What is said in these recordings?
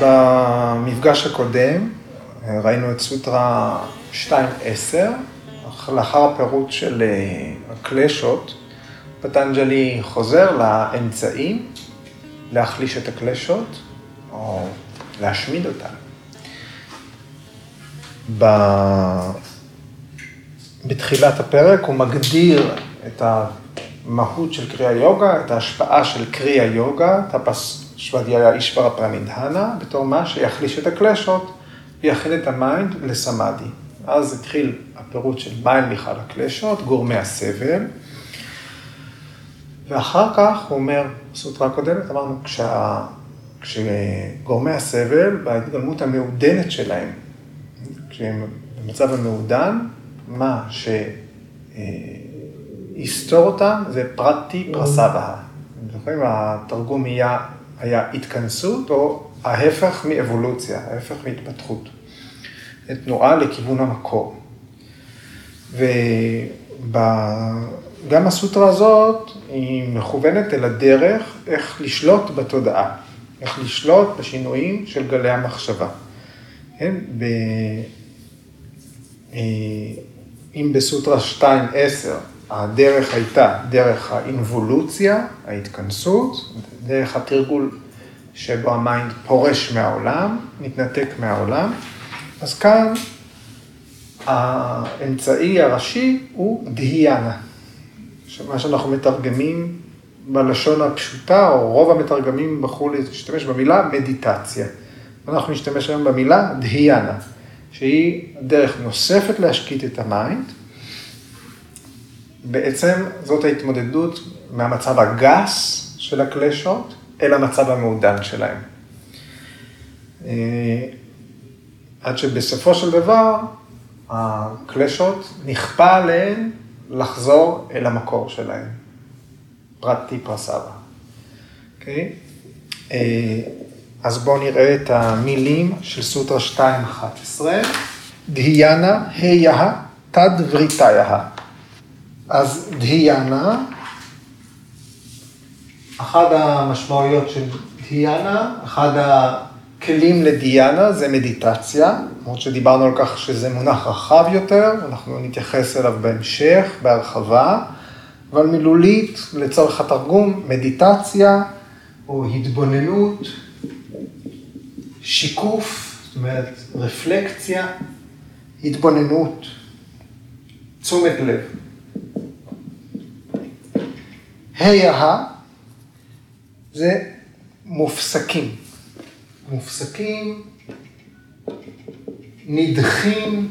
במפגש הקודם ראינו את סוטרה 2.10, לאחר הפירוט של הקלשות, פטנג'לי חוזר לאמצעים להחליש את הקלשות או להשמיד אותן. ב... בתחילת הפרק הוא מגדיר את המהות של קריאה יוגה, את ההשפעה של קריאה יוגה, טפס שוודיה אישברה פרמידהנה, בתור מה שיחליש את הקלשות ויכין את ה mind לסמאדי. אז התחיל הפירוט של הם בכלל הקלשות, גורמי הסבל. ואחר כך הוא אומר, בסוטרה הקודמת אמרנו, כשה, כשגורמי הסבל בהתגלמות המעודנת שלהם, כשהם במצב המעודן, מה שיסתור אותם זה פרטי פרסבה. אתם זוכרים, התרגום היה, היה התכנסות או ההפך מאבולוציה, ההפך מהתפתחות. תנועה לכיוון המקור. וגם הסוטרה הזאת היא מכוונת אל הדרך איך לשלוט בתודעה, איך לשלוט בשינויים של גלי המחשבה. כן? ב... אה, אם בסוטרה 2.10 הדרך הייתה דרך האינבולוציה, ההתכנסות, דרך התרגול שבו ה mind פורש מהעולם, מתנתק מהעולם, אז כאן האמצעי הראשי הוא דהיאנה, מה שאנחנו מתרגמים בלשון הפשוטה, או רוב המתרגמים בחרו להשתמש במילה מדיטציה. אנחנו נשתמש היום במילה דהיאנה, שהיא דרך נוספת להשקיט את ה mind. בעצם זאת ההתמודדות מהמצב הגס של הקלשות אל המצב המעודן שלהם. אה, עד שבסופו של דבר, הקלשות, נכפה עליהן לחזור אל המקור שלהן. פרטי פרסבה. אוקיי? אה, אז בואו נראה את המילים של סוטרה 2.11. דהיאנה היה תד וריתיה. אז דהיאנה, אחת המשמעויות של דהיאנה, אחד הכלים לדיאנה זה מדיטציה, למרות שדיברנו על כך שזה מונח רחב יותר, אנחנו נתייחס אליו בהמשך, בהרחבה, אבל מילולית, לצורך התרגום, מדיטציה או התבוננות, שיקוף, זאת אומרת, רפלקציה, התבוננות, תשומת לב. היה זה מופסקים. מופסקים, נדחים,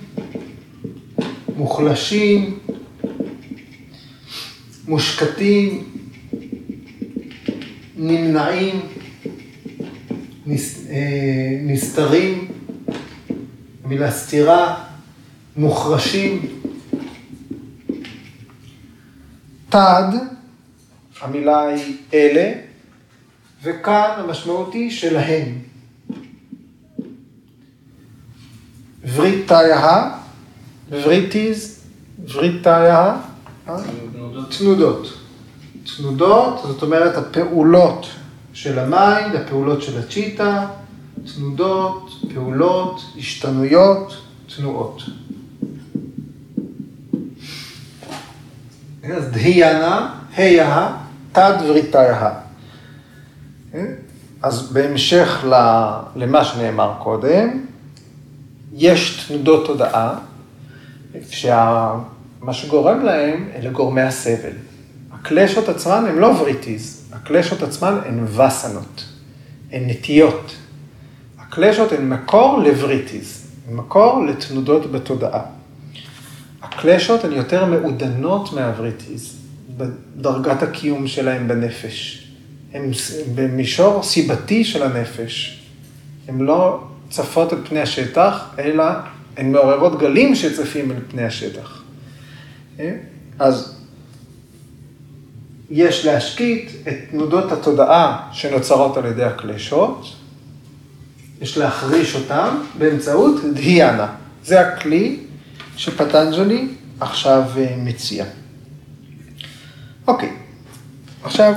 מוחלשים, מושקטים, נמנעים, אה, נסתרים, מילה סתירה, מוחרשים. תד, המילה היא אלה, וכאן המשמעות היא שלהם. וריטיה, וריטיז, וריטיה, תנודות. תנודות, זאת אומרת הפעולות של ה mind, הפעולות של הצ'יטה, תנודות, פעולות, השתנויות, תנועות. אז דהיאנה, היה, תד וריטיה. אז בהמשך למה שנאמר קודם, יש תנודות תודעה, שמה שגורם להם אלה גורמי הסבל. הקלשות עצמן הן לא וריטיז, הקלשות עצמן הן וסנות, הן נטיות. הקלשות הן מקור לווריטיז, הן מקור לתנודות בתודעה. הקלשות הן יותר מעודנות מהווריטיז, בדרגת הקיום שלהן בנפש. הן במישור סיבתי של הנפש. הן לא צפות על פני השטח, אלא הן מעוררות גלים שצפים על פני השטח. אה? אז יש להשקיט את תנודות התודעה שנוצרות על ידי הקלשות, יש להחריש אותם באמצעות דהיאנה. זה הכלי שפטנג'לי עכשיו אה, מציע. אוקיי, עכשיו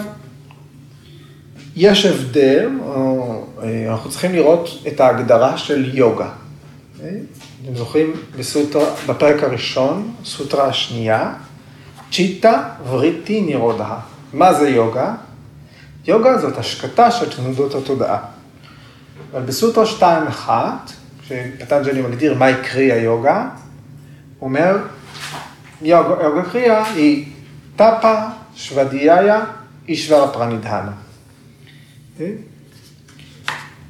יש הבדל, או, אה, אנחנו צריכים לראות את ההגדרה של יוגה. אתם זוכרים בסוטרה, בפרק הראשון, סוטרה השנייה, צ'יטה וריטי נירודה. מה זה יוגה? יוגה זאת השקטה של תנודות התודעה. אבל בסוטרה 2.1, כשפטנג'לי מגדיר מה יקרי היוגה, הוא אומר, יוגה, יוגה קריאה היא טאפה שוודיה אישבר פרנידהנה. אוקיי?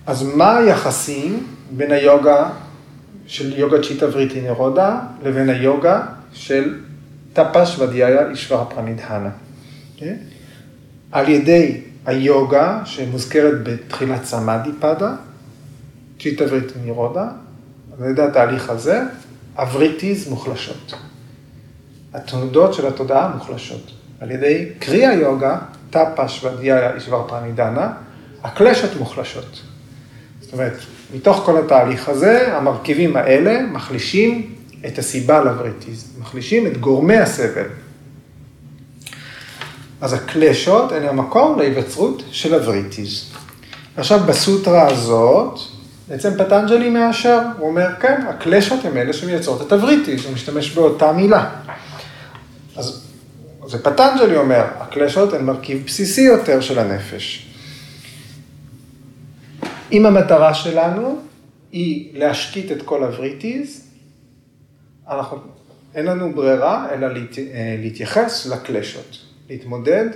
אז מה היחסים בין היוגה של יוגה צ'יטה וריטי נרודה לבין היוגה של טאפה שוודיה אישבר פרנידהנה? אוקיי? על ידי היוגה שמוזכרת בתחילת סמאדי פדה, צ'יטה וריטי נרודה, על ידי התהליך הזה, הווריטיז מוחלשות. התנודות של התודעה מוחלשות. על ידי קרייה יוגה, טאפה סוודיאיה אישוורה פרנידנה, הקלשות מוחלשות. זאת אומרת, מתוך כל התהליך הזה, המרכיבים האלה מחלישים את הסיבה לווריטיז, מחלישים את גורמי הסבל. אז הקלשות הן המקור להיווצרות של הווריטיז. עכשיו בסוטרה הזאת, בעצם פטנג'לי מאשר, הוא אומר, כן, הקלשות הן אלה שמייצרות את הווריטיז, הוא משתמש באותה מילה. אז זה פטנג'לי אומר, הקלשות הן מרכיב בסיסי יותר של הנפש. אם המטרה שלנו היא להשקיט את כל הווריטיז, אנחנו, אין לנו ברירה אלא להת, אה, להתייחס לקלשות, להתמודד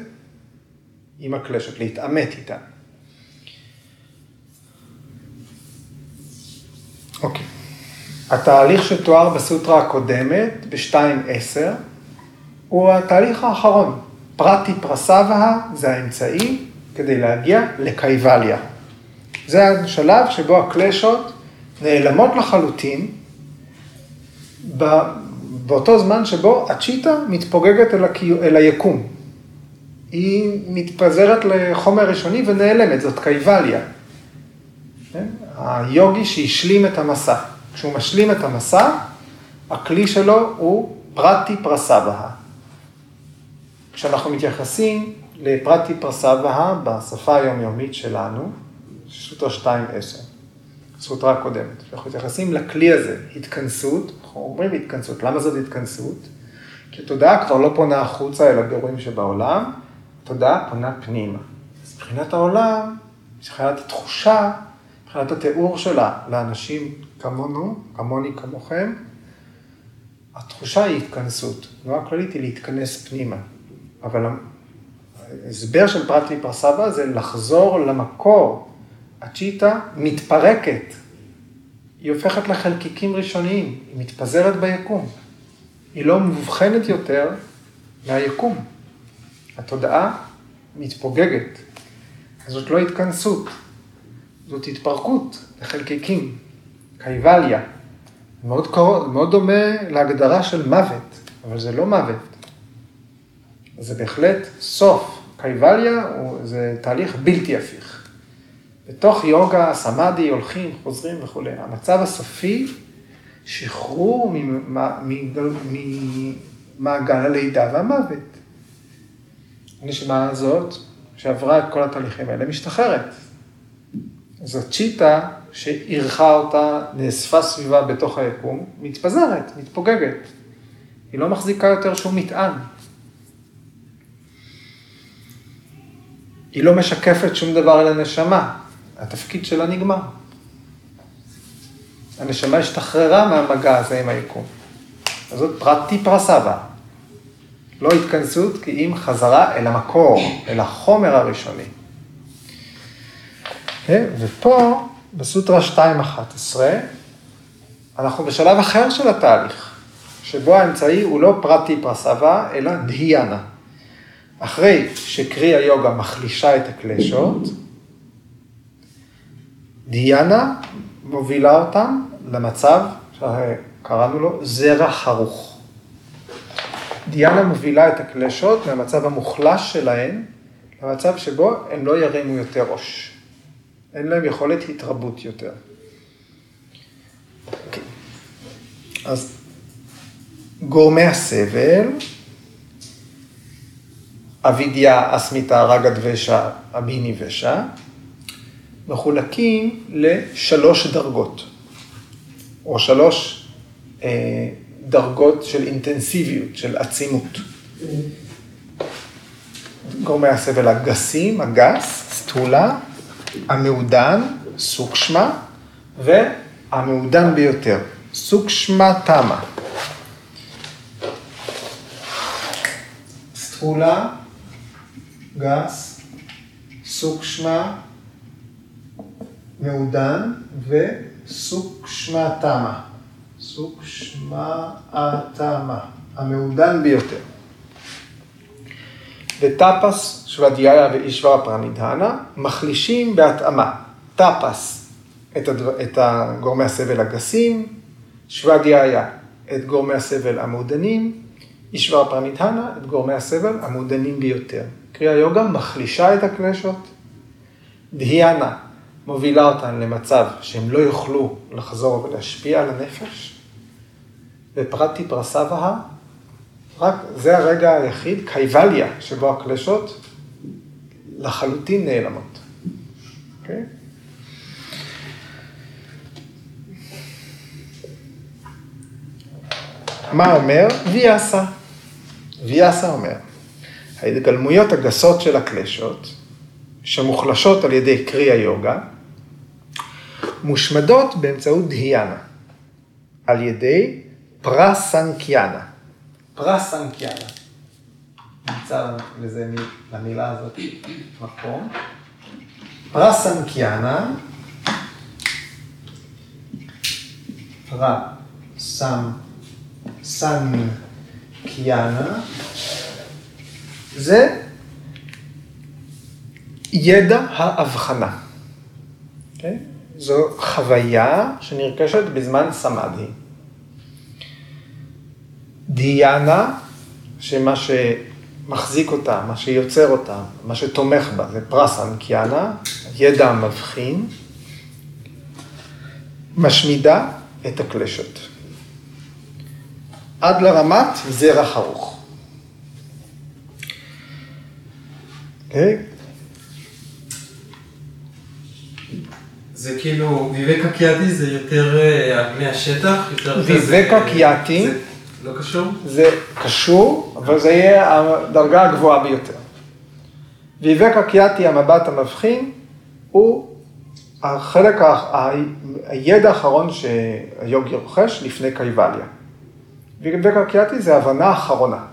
עם הקלשות, להתעמת איתן. אוקיי. התהליך שתואר בסוטרה הקודמת, ב-2.10, הוא התהליך האחרון. פרטי פרסבה זה האמצעי כדי להגיע לקייבליה. זה השלב שבו הקלשות נעלמות לחלוטין, באותו זמן שבו הצ'יטה מתפוגגת אל, הקי... אל היקום. היא מתפזרת לחומר ראשוני ונעלמת, זאת קייבליה. כן? היוגי שהשלים את המסע. כשהוא משלים את המסע, הכלי שלו הוא פרטי פרסבה. כשאנחנו מתייחסים לפרטי פרסבה בשפה היומיומית שלנו, סוטרה 2.10, סוטרה הקודמת, אנחנו מתייחסים לכלי הזה, התכנסות, אנחנו אומרים התכנסות, למה זאת התכנסות? כי התודעה כבר לא פונה החוצה אל הגירויים שבעולם, התודעה פונה פנימה. אז מבחינת העולם, מבחינת התחושה, מבחינת התיאור שלה לאנשים כמונו, כמוני, כמוכם, התחושה היא התכנסות. תנועה כללית היא להתכנס פנימה. אבל ההסבר של פרט פרסבה זה לחזור למקור. הצ'יטה מתפרקת, היא הופכת לחלקיקים ראשוניים, היא מתפזרת ביקום. היא לא מובחנת יותר מהיקום. התודעה מתפוגגת. זאת לא התכנסות, זאת התפרקות לחלקיקים, קייבליה. מאוד, קרוב, מאוד דומה להגדרה של מוות, אבל זה לא מוות. זה בהחלט סוף. קייבליה זה תהליך בלתי הפיך. בתוך יוגה, סמאדי, הולכים, חוזרים וכולי. המצב הסופי, שחרור ממעגל הלידה והמוות. הנשמה הזאת, שעברה את כל התהליכים האלה, משתחררת. זו צ'יטה שאירחה אותה, נאספה סביבה בתוך היקום, מתפזרת, מתפוגגת. היא לא מחזיקה יותר שום מטען. היא לא משקפת שום דבר לנשמה, התפקיד שלה נגמר. הנשמה השתחררה מהמגע הזה עם היקום. אז זאת פרטי פרסבה. לא התכנסות כי אם חזרה אל המקור, אל החומר הראשוני. אה, ופה, בסוטרה 2.11, אנחנו בשלב אחר של התהליך, שבו האמצעי הוא לא פרטי פרסבה, אלא דהיאנה. אחרי שקרי היוגה מחלישה את הקלשות, דיאנה מובילה אותם למצב שקראנו לו זרע חרוך. דיאנה מובילה את הקלשות מהמצב המוחלש שלהן למצב שבו הם לא ירימו יותר ראש. אין להם יכולת התרבות יותר. Okay. אוקיי. אז גורמי הסבל, אבידיה, אסמיתה, רגה דבשה, אביני ושע, מחולקים לשלוש דרגות, או שלוש אה, דרגות של אינטנסיביות, של עצימות. גורמי הסבל הגסים, הגס, סטולה, המעודן, סוקשמה, והמעודן ביותר, סוקשמה תמה. סטולה, גס, סוקשמה, מעודן וסוקשמה תמה. סוקשמה תמה, המעודן ביותר. וטפס שוודיה ואישווה פרמידהנה מחלישים בהתאמה. טפס את, הדבר, את גורמי הסבל הגסים, שוודיה את גורמי הסבל המעודנים, אישווה פרמידהנה את גורמי הסבל המעודנים ביותר. קריאה יוגה מחלישה את הקלשות, דהיאנה מובילה אותן למצב שהם לא יוכלו לחזור ולהשפיע על הנפש, ופרטי פרסבה רק זה הרגע היחיד, קייבליה, שבו הקלשות לחלוטין נעלמות. Okay? אוקיי? מה אומר? ויאסה. ויאסה אומר, ההתגלמויות הגסות של הקלשות, שמוחלשות על ידי קרי היוגה, מושמדות באמצעות דהיאנה, על ידי פרסנקיאנה. פרסנקיאנה. נמצא לזה, למילה הזאת מקום. פרסנקיאנה, פרסם, סנקיאנה, זה ידע ההבחנה. Okay? אוקיי? זו חוויה שנרכשת בזמן סמאדי. דיאנה, שמה שמחזיק אותה, מה שיוצר אותה, מה שתומך בה, זה פרס אנקיאנה, ידע מבחין, משמידה את הקלשות. עד לרמת זרח ארוך. אוקיי? זה כאילו, ויבקה קיאטי זה יותר על פני השטח? ויבקה קיאטי. לא קשור? זה קשור, אבל זה יהיה הדרגה הגבוהה ביותר. ויבקה קיאטי, המבט המבחין, הוא החלק, הידע האחרון שהיוגי רוכש לפני קייבליה. ויבקה קיאטי זה הבנה אחרונה.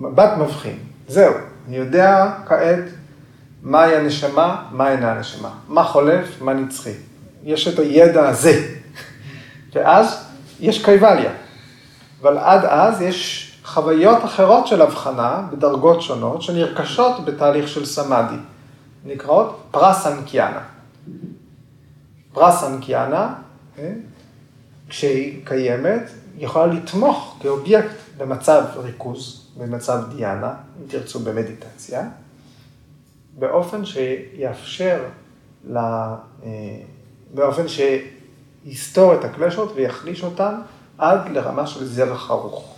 מבט מבחין. זהו, אני יודע כעת מהי הנשמה, מה אינה הנשמה, מה חולף, מה נצחי. יש את הידע הזה. ואז יש קייבליה. אבל עד אז יש חוויות אחרות של הבחנה בדרגות שונות שנרכשות בתהליך של סמאדי, נקראות פרסנקיאנה. פרסנקיאנה, כן, כשהיא קיימת, יכולה לתמוך כאובייקט במצב ריכוז, במצב דיאנה, אם תרצו במדיטציה, באופן שיאפשר, לה, אה, באופן שיסתור את הקלשות ויחליש אותן עד לרמה של זרח ארוך,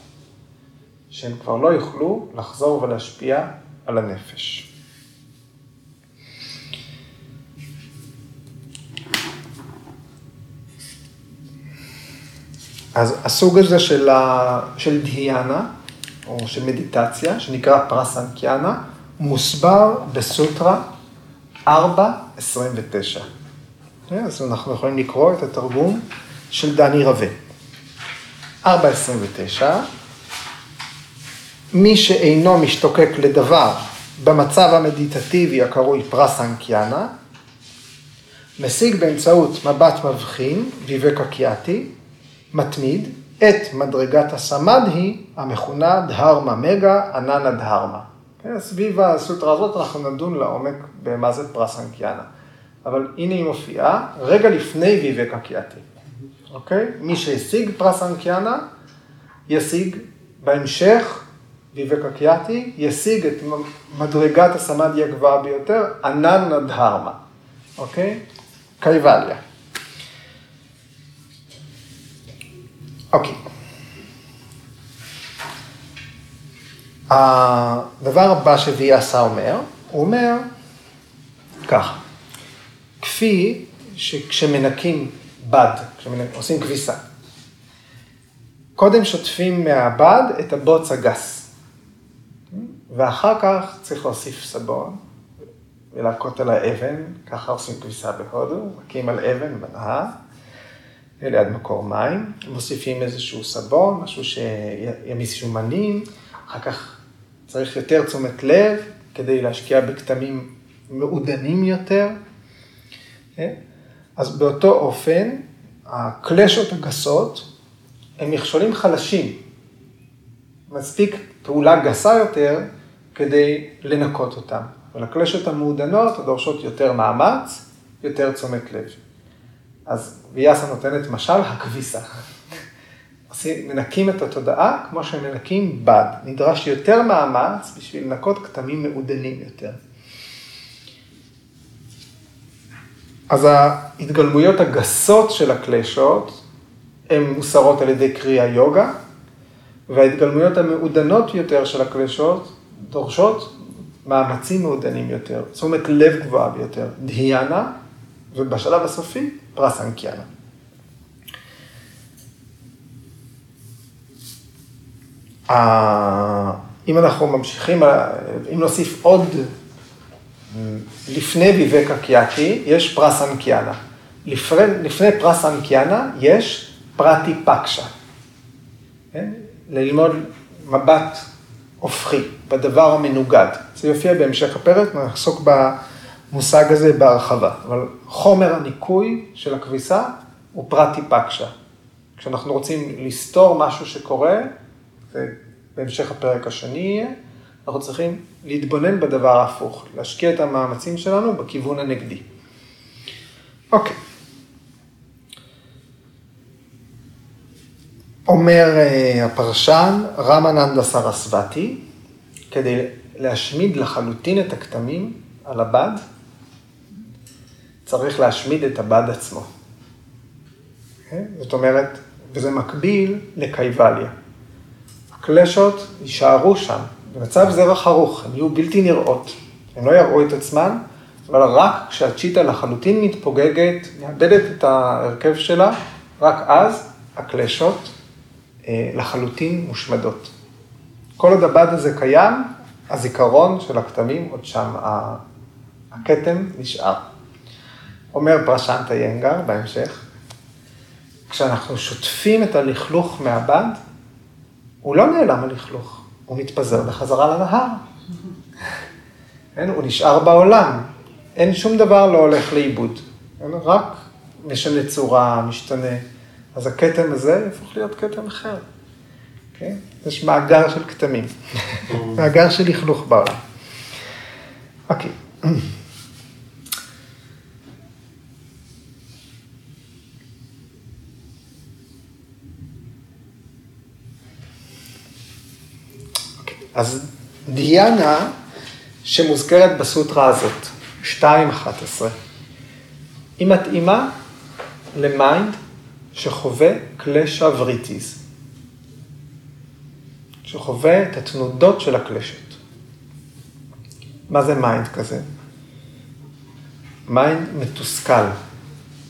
שהם כבר לא יוכלו לחזור ולהשפיע על הנפש. אז הסוג הזה של, ה... של דהיאנה, או של מדיטציה, שנקרא פרסנקיאנה, מוסבר בסוטרה 4.29. אז אנחנו יכולים לקרוא את התרגום של דני רווה. 4.29, מי שאינו משתוקק לדבר במצב המדיטטיבי הקרוי פרסנקיאנה, משיג באמצעות מבט מבחין, ויבקה קיאטי, מתמיד, את מדרגת הסמדהי המכונה דהרמה מגה עננה דהרמה. כן, סביב הסוטרה הזאת אנחנו נדון לעומק במה זה פרסנקיאנה. אבל הנה היא מופיעה רגע לפני ויבקה קיאטי. אוקיי? מי שהשיג פרס אנקיאנה, ישיג בהמשך, ויבקה קיאטי, ישיג את מדרגת הסמאדי הגבוהה ביותר, ענן נדהרמה. אוקיי? קייבליה. אוקיי. הדבר הבא שוויאסה אומר, הוא אומר ככה, כפי שכשמנקים בד, כשעושים כביסה, קודם שוטפים מהבד את הבוץ הגס, ואחר כך צריך להוסיף סבון ולהכות על האבן, ככה עושים כביסה בהודו, מכים על אבן בנהר, ליד מקור מים, מוסיפים איזשהו סבון, משהו שימיס שומנים, אחר כך צריך יותר תשומת לב כדי להשקיע בכתמים מעודנים יותר. אז באותו אופן, הקלשות הגסות הם מכשולים חלשים. מספיק פעולה גסה יותר כדי לנקות אותם. ולקלשות המעודנות הדורשות יותר מאמץ, יותר תשומת לב. אז ויאסה נותנת משל, הכביסה. מנקים את התודעה כמו שמנקים בד. נדרש יותר מאמץ בשביל לנקות כתמים מעודנים יותר. אז ההתגלמויות הגסות של הקלשות הן מוסרות על ידי קריאה יוגה, וההתגלמויות המעודנות יותר של הקלשות דורשות מאמצים מעודנים יותר, תשומת לב גבוהה ביותר, דהיאנה, ובשלב הסופי, פרסנקיאנה. אם אנחנו ממשיכים, אם נוסיף עוד, לפני ויבקה קיאקי, יש פרסנקיאנה. לפני, לפני פרסנקיאנה יש פרטי פקשה. כן? ללמוד מבט הופכי, בדבר המנוגד. זה יופיע בהמשך הפרק, נעסוק במושג הזה בהרחבה. אבל חומר הניקוי של הכביסה הוא פרטי פקשה. כשאנחנו רוצים לסתור משהו שקורה, ובהמשך הפרק השני יהיה, אנחנו צריכים להתבונן בדבר ההפוך, להשקיע את המאמצים שלנו בכיוון הנגדי. אוקיי. אומר uh, הפרשן, רמננדה סרסבתי, כדי להשמיד לחלוטין את הכתמים על הבד, צריך להשמיד את הבד עצמו. אוקיי? זאת אומרת, וזה מקביל לקייבליה. הקלשות יישארו שם, במצב זרח ערוך, הן יהיו בלתי נראות. הן לא יראו את עצמן, אבל רק כשהצ'יטה לחלוטין מתפוגגת, מאבדת את ההרכב שלה, רק אז הקלשות אה, לחלוטין מושמדות. כל עוד הבד הזה קיים, הזיכרון של הכתמים עוד שם, הכתם נשאר. אומר פרשנטה ינגר בהמשך, כשאנחנו שוטפים את הלכלוך מהבד, הוא לא נעלם הלכלוך, הוא מתפזר בחזרה לנהר. כן? הוא נשאר בעולם, אין שום דבר לא הולך לאיבוד, כן? רק משנה צורה, משתנה. אז הכתם הזה יהפוך להיות כתם אחר. כן? יש מאגר של כתמים, מאגר של לכלוך בעולם. אוקיי. אז דיאנה שמוזכרת בסוטרה הזאת, 2.11, היא מתאימה ל mind שחווה קלשה וריטיז, שחווה את התנודות של הקלשות. מה זה mind כזה? mind מתוסכל,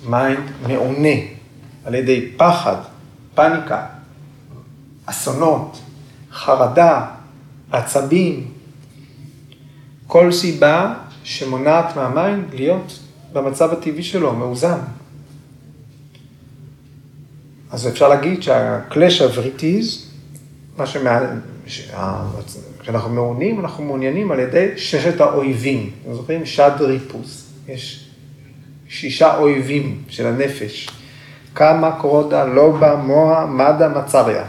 mind מעונה על ידי פחד, פניקה, אסונות, חרדה, עצבים, כל סיבה שמונעת מה mind להיות במצב הטבעי שלו, מאוזן. אז אפשר להגיד שהקלשה וריטיז, מה שמעל, כשאנחנו מעונים, אנחנו מעונים על ידי ששת האויבים. אתם זוכרים? שד ריפוס. יש שישה אויבים של הנפש. קמה, קרודה, לובה, מוה, מדה, מצריה.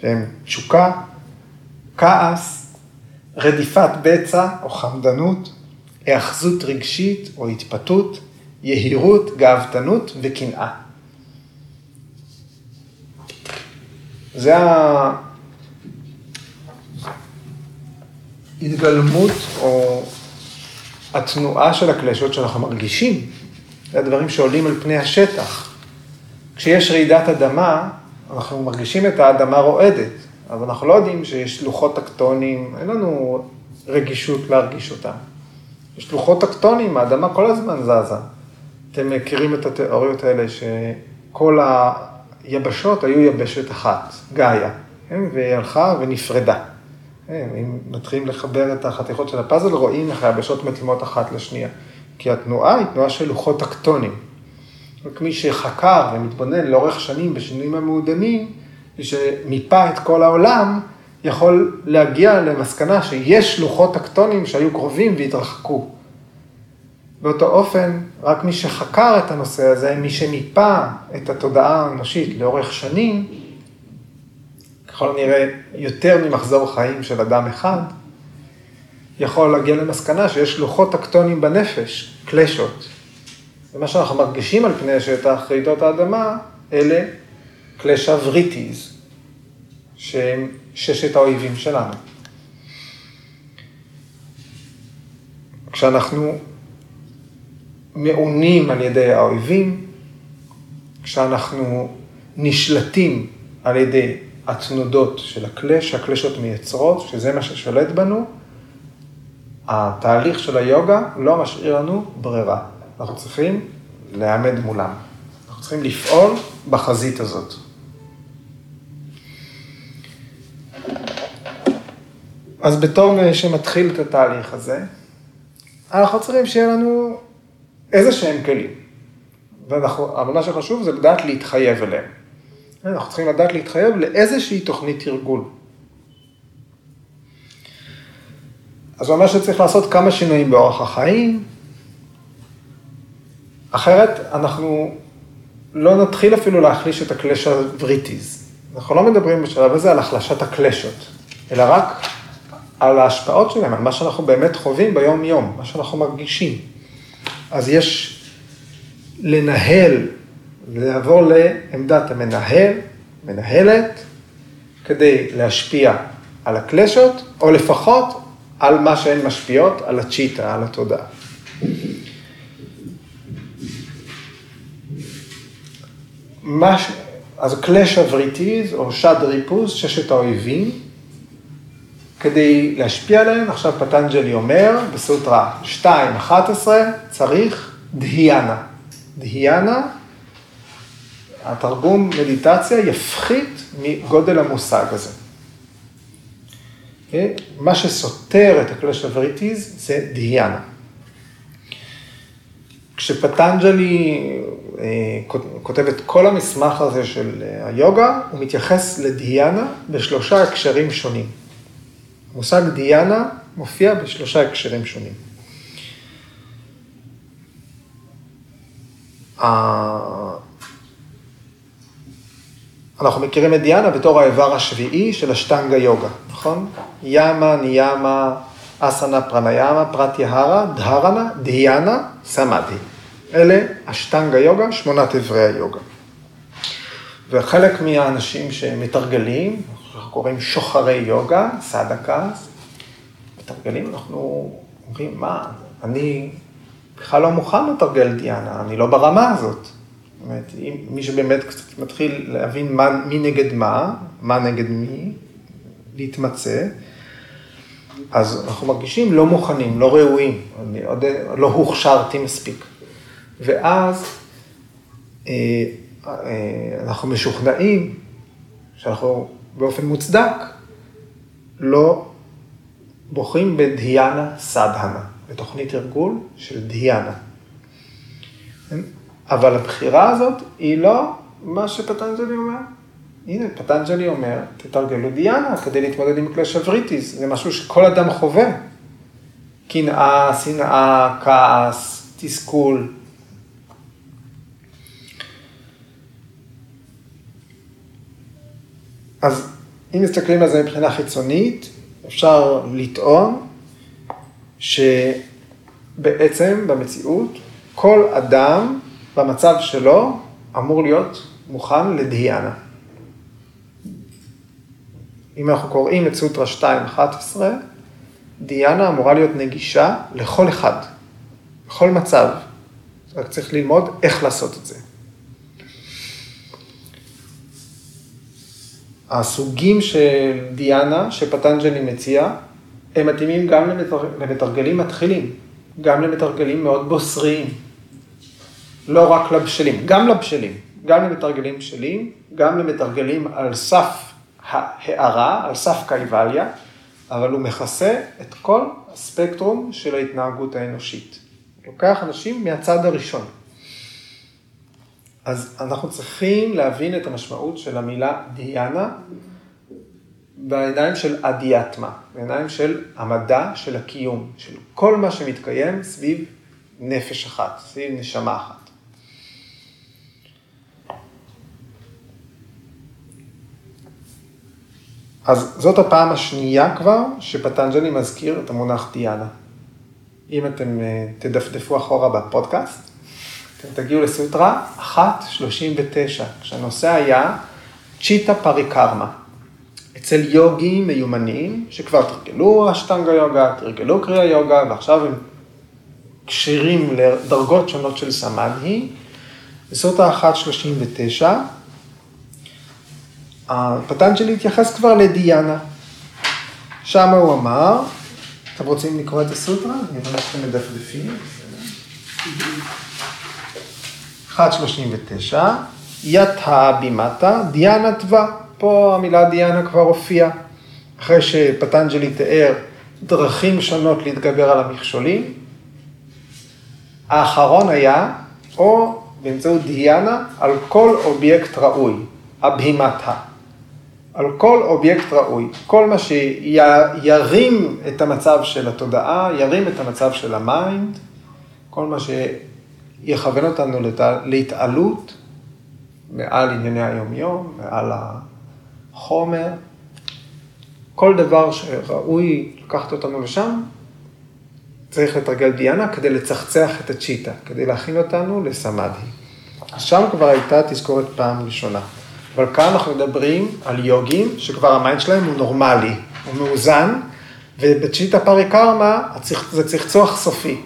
שהם תשוקה, כעס, רדיפת בצע או חמדנות, היאחזות רגשית או התפתות, יהירות, גאוותנות וקנאה. זה ההתגלמות או התנועה של הקלשות שאנחנו מרגישים. זה הדברים שעולים על פני השטח. כשיש רעידת אדמה, אנחנו מרגישים את האדמה רועדת. אז אנחנו לא יודעים שיש לוחות טקטונים, אין לנו רגישות להרגיש אותם. יש לוחות טקטונים, האדמה כל הזמן זזה. אתם מכירים את התיאוריות האלה שכל היבשות היו יבשת אחת, גאיה, כן? והיא הלכה ונפרדה. כן? אם מתחילים לחבר את החתיכות של הפאזל, רואים איך היבשות מתאימות אחת לשנייה. כי התנועה היא תנועה של לוחות טקטונים. רק מי שחקר ומתבונן לאורך שנים בשינויים המעודנים, שמיפה את כל העולם, יכול להגיע למסקנה שיש לוחות טקטונים שהיו קרובים והתרחקו. באותו אופן, רק מי שחקר את הנושא הזה, מי שמיפה את התודעה האנושית לאורך שנים, ככל הנראה יותר ממחזור חיים של אדם אחד, יכול להגיע למסקנה שיש לוחות טקטונים בנפש, קלשות. ומה שאנחנו מרגישים על פני השטח, רעידות האדמה, אלה קלשה וריטיז, שהם ששת האויבים שלנו. כשאנחנו מעונים על ידי האויבים, כשאנחנו נשלטים על ידי התנודות של הקלש, שהקלשות מייצרות, שזה מה ששולט בנו, התהליך של היוגה לא משאיר לנו ברירה. אנחנו צריכים להעמד מולם. אנחנו צריכים לפעול בחזית הזאת. אז בתור שמתחיל את התהליך הזה, אנחנו צריכים שיהיה לנו איזה שהם כלים. אבל מה שחשוב זה לדעת להתחייב אליהם. אנחנו צריכים לדעת להתחייב לאיזושהי תוכנית תרגול. אז זה אומר שצריך לעשות כמה שינויים באורח החיים, אחרת אנחנו לא נתחיל אפילו להחליש את הקלש הווריטיז. אנחנו לא מדברים בשלב הזה על החלשת הקלשות, אלא רק על ההשפעות שלהם, על מה שאנחנו באמת חווים ביום-יום, מה שאנחנו מרגישים. אז יש לנהל, לעבור לעמדת המנהל, מנהלת, כדי להשפיע על הקלשות, או לפחות על מה שהן משפיעות, על הצ'יטה, על התודעה. מה ש... אז קלש אבריטיז, או שד ריפוז, ששת האויבים, כדי להשפיע עליהם, עכשיו פטנג'לי אומר בסוטרה 2.11, צריך דהיאנה. דהיאנה, התרגום מדיטציה יפחית מגודל המושג הזה. Okay? אוקיי? מה שסותר את הקלש אבריטיז זה דהיאנה. כשפטנג'לי אה, כותב את כל המסמך הזה של אה, היוגה, הוא מתייחס לדיאנה בשלושה הקשרים שונים. המושג דיאנה מופיע בשלושה הקשרים שונים. אנחנו מכירים את דיאנה בתור האיבר השביעי של השטנגה יוגה, נכון? ימה, ניאמה, אסנה, פרניאמה, פרטיהרה, דהרנה, דיאנה, סמאדי. אלה השטנגה יוגה, שמונת איברי היוגה. וחלק מהאנשים שמתרגלים, אנחנו קוראים שוחרי יוגה, סדקס, מתרגלים, אנחנו אומרים, מה, אני בכלל לא מוכן לתרגל דיאנה, אני לא ברמה הזאת. זאת אומרת, אם מי שבאמת קצת מתחיל להבין מה, מי נגד מה, מה נגד מי, להתמצא, אז אנחנו מרגישים לא מוכנים, לא ראויים, אני עוד לא הוכשרתי מספיק. ואז אה, אה, אנחנו משוכנעים שאנחנו באופן מוצדק לא בוחרים בדהיאנה סדהנה, בתוכנית ארגול של דהיאנה. אבל הבחירה הזאת היא לא מה שפטנג'לי אומר. הנה, פטנג'לי אומר, תתרגלו דיאנה כדי להתמודד עם קלאש אבריטיס, זה משהו שכל אדם חווה. קנאה, שנאה, כעס, תסכול. אז אם מסתכלים על זה מבחינה חיצונית, אפשר לטעון שבעצם במציאות כל אדם במצב שלו אמור להיות מוכן לדהיאנה. אם אנחנו קוראים את סוטרה 2.11, דיאנה אמורה להיות נגישה לכל אחד, בכל מצב. רק צריך ללמוד איך לעשות את זה. הסוגים של דיאנה שפטנג'לי מציע, הם מתאימים גם למתר... למתרגלים מתחילים, גם למתרגלים מאוד בוסריים. לא רק לבשלים, גם לבשלים, גם למתרגלים בשלים, גם למתרגלים על סף ההערה, על סף קייבליה, אבל הוא מכסה את כל הספקטרום של ההתנהגות האנושית. לוקח אנשים מהצד הראשון. אז אנחנו צריכים להבין את המשמעות של המילה דיאנה בעיניים של אדיאטמה, בעיניים של המדע של הקיום, של כל מה שמתקיים סביב נפש אחת, סביב נשמה אחת. אז זאת הפעם השנייה כבר שפטנג'לי מזכיר את המונח דיאנה. אם אתם אה, תדפדפו אחורה בפודקאסט, אתם תגיעו לסוטרה 1.39, כשהנושא היה צ'יטה פריקרמה. אצל יוגים מיומנים, שכבר תרגלו אשטנגה יוגה, תרגלו קריאה יוגה, ועכשיו הם כשירים לדרגות שונות של סמדהי, בסוטרה 1.39, הפטנג'לי התייחס כבר לדיאנה. שם הוא אמר, אתם רוצים לקרוא את הסוטרה? אני רואה שאתם מדפדפים. 1.39, יתא בימטה, דיאנה טווה. פה המילה דיאנה כבר הופיעה. אחרי שפטנג'לי תיאר דרכים שונות להתגבר על המכשולים. האחרון היה, או באמצעות דיאנה, על כל אובייקט ראוי, אבהימתה. על כל אובייקט ראוי. כל מה שירים את המצב של התודעה, ירים את המצב של ה mind, כל מה שיכוון אותנו להתעלות מעל ענייני היומיום, מעל החומר. כל דבר שראוי לקחת אותנו לשם, צריך לתרגל דיאנה כדי לצחצח את הצ'יטה, כדי להכין אותנו לסמאדי. שם כבר הייתה תזכורת פעם ראשונה. אבל כאן אנחנו מדברים על יוגים שכבר ה mind שלהם הוא נורמלי, הוא מאוזן, ובצ'יטה פריקרמה זה צחצוח סופי.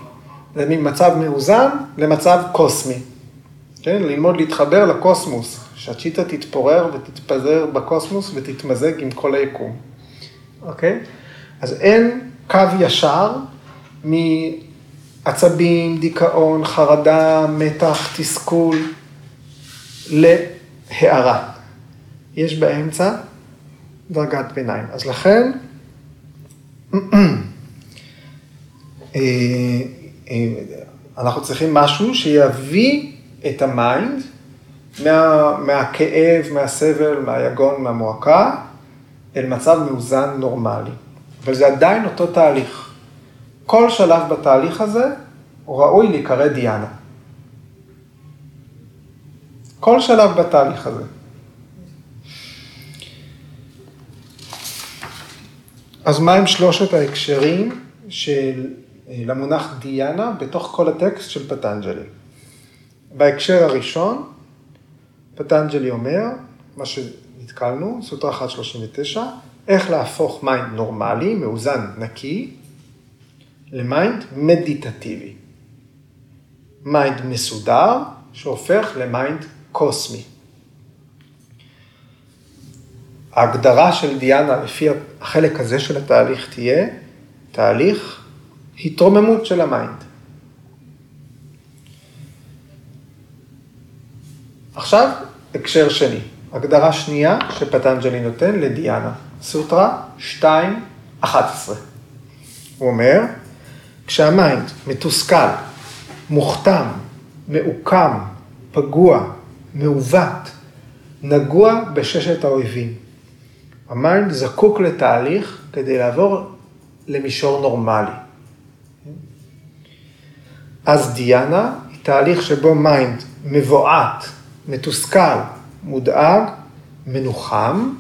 זה ממצב מאוזן למצב קוסמי. כן? ללמוד להתחבר לקוסמוס, שהצ'יטה תתפורר ותתפזר בקוסמוס ותתמזג עם כל היקום. אוקיי? אז אין קו ישר מעצבים, דיכאון, חרדה, מתח, תסכול, להערה. יש באמצע דרגת ביניים. אז לכן, אה, אנחנו צריכים משהו שיביא את ה mind מה, מהכאב, מהסבל, מהיגון, מהמועקה, אל מצב מאוזן נורמלי. אבל זה עדיין אותו תהליך. כל שלב בתהליך הזה הוא ראוי להיקרא דיאנה. כל שלב בתהליך הזה. אז מהם שלושת ההקשרים של, למונח דיאנה בתוך כל הטקסט של פטנג'לי? בהקשר הראשון, פטנג'לי אומר, מה שנתקלנו, סוטרה 139, איך להפוך mind נורמלי, מאוזן, נקי, ל mind מדיטטיבי. mind מסודר, שהופך ל mind קוסמי. ההגדרה של דיאנה לפי החלק הזה של התהליך תהיה תהליך התרוממות של ה mind. עכשיו, הקשר שני, הגדרה שנייה שפטנג'לי נותן לדיאנה, סוטרה 2.11. הוא אומר, כשה mind מתוסכל, מוכתם, מעוקם, פגוע, מעוות, נגוע בששת האויבים. ה mind זקוק לתהליך כדי לעבור למישור נורמלי. אז דיאנה היא תהליך שבו mind מבועת, מתוסכל, מודאג, מנוחם,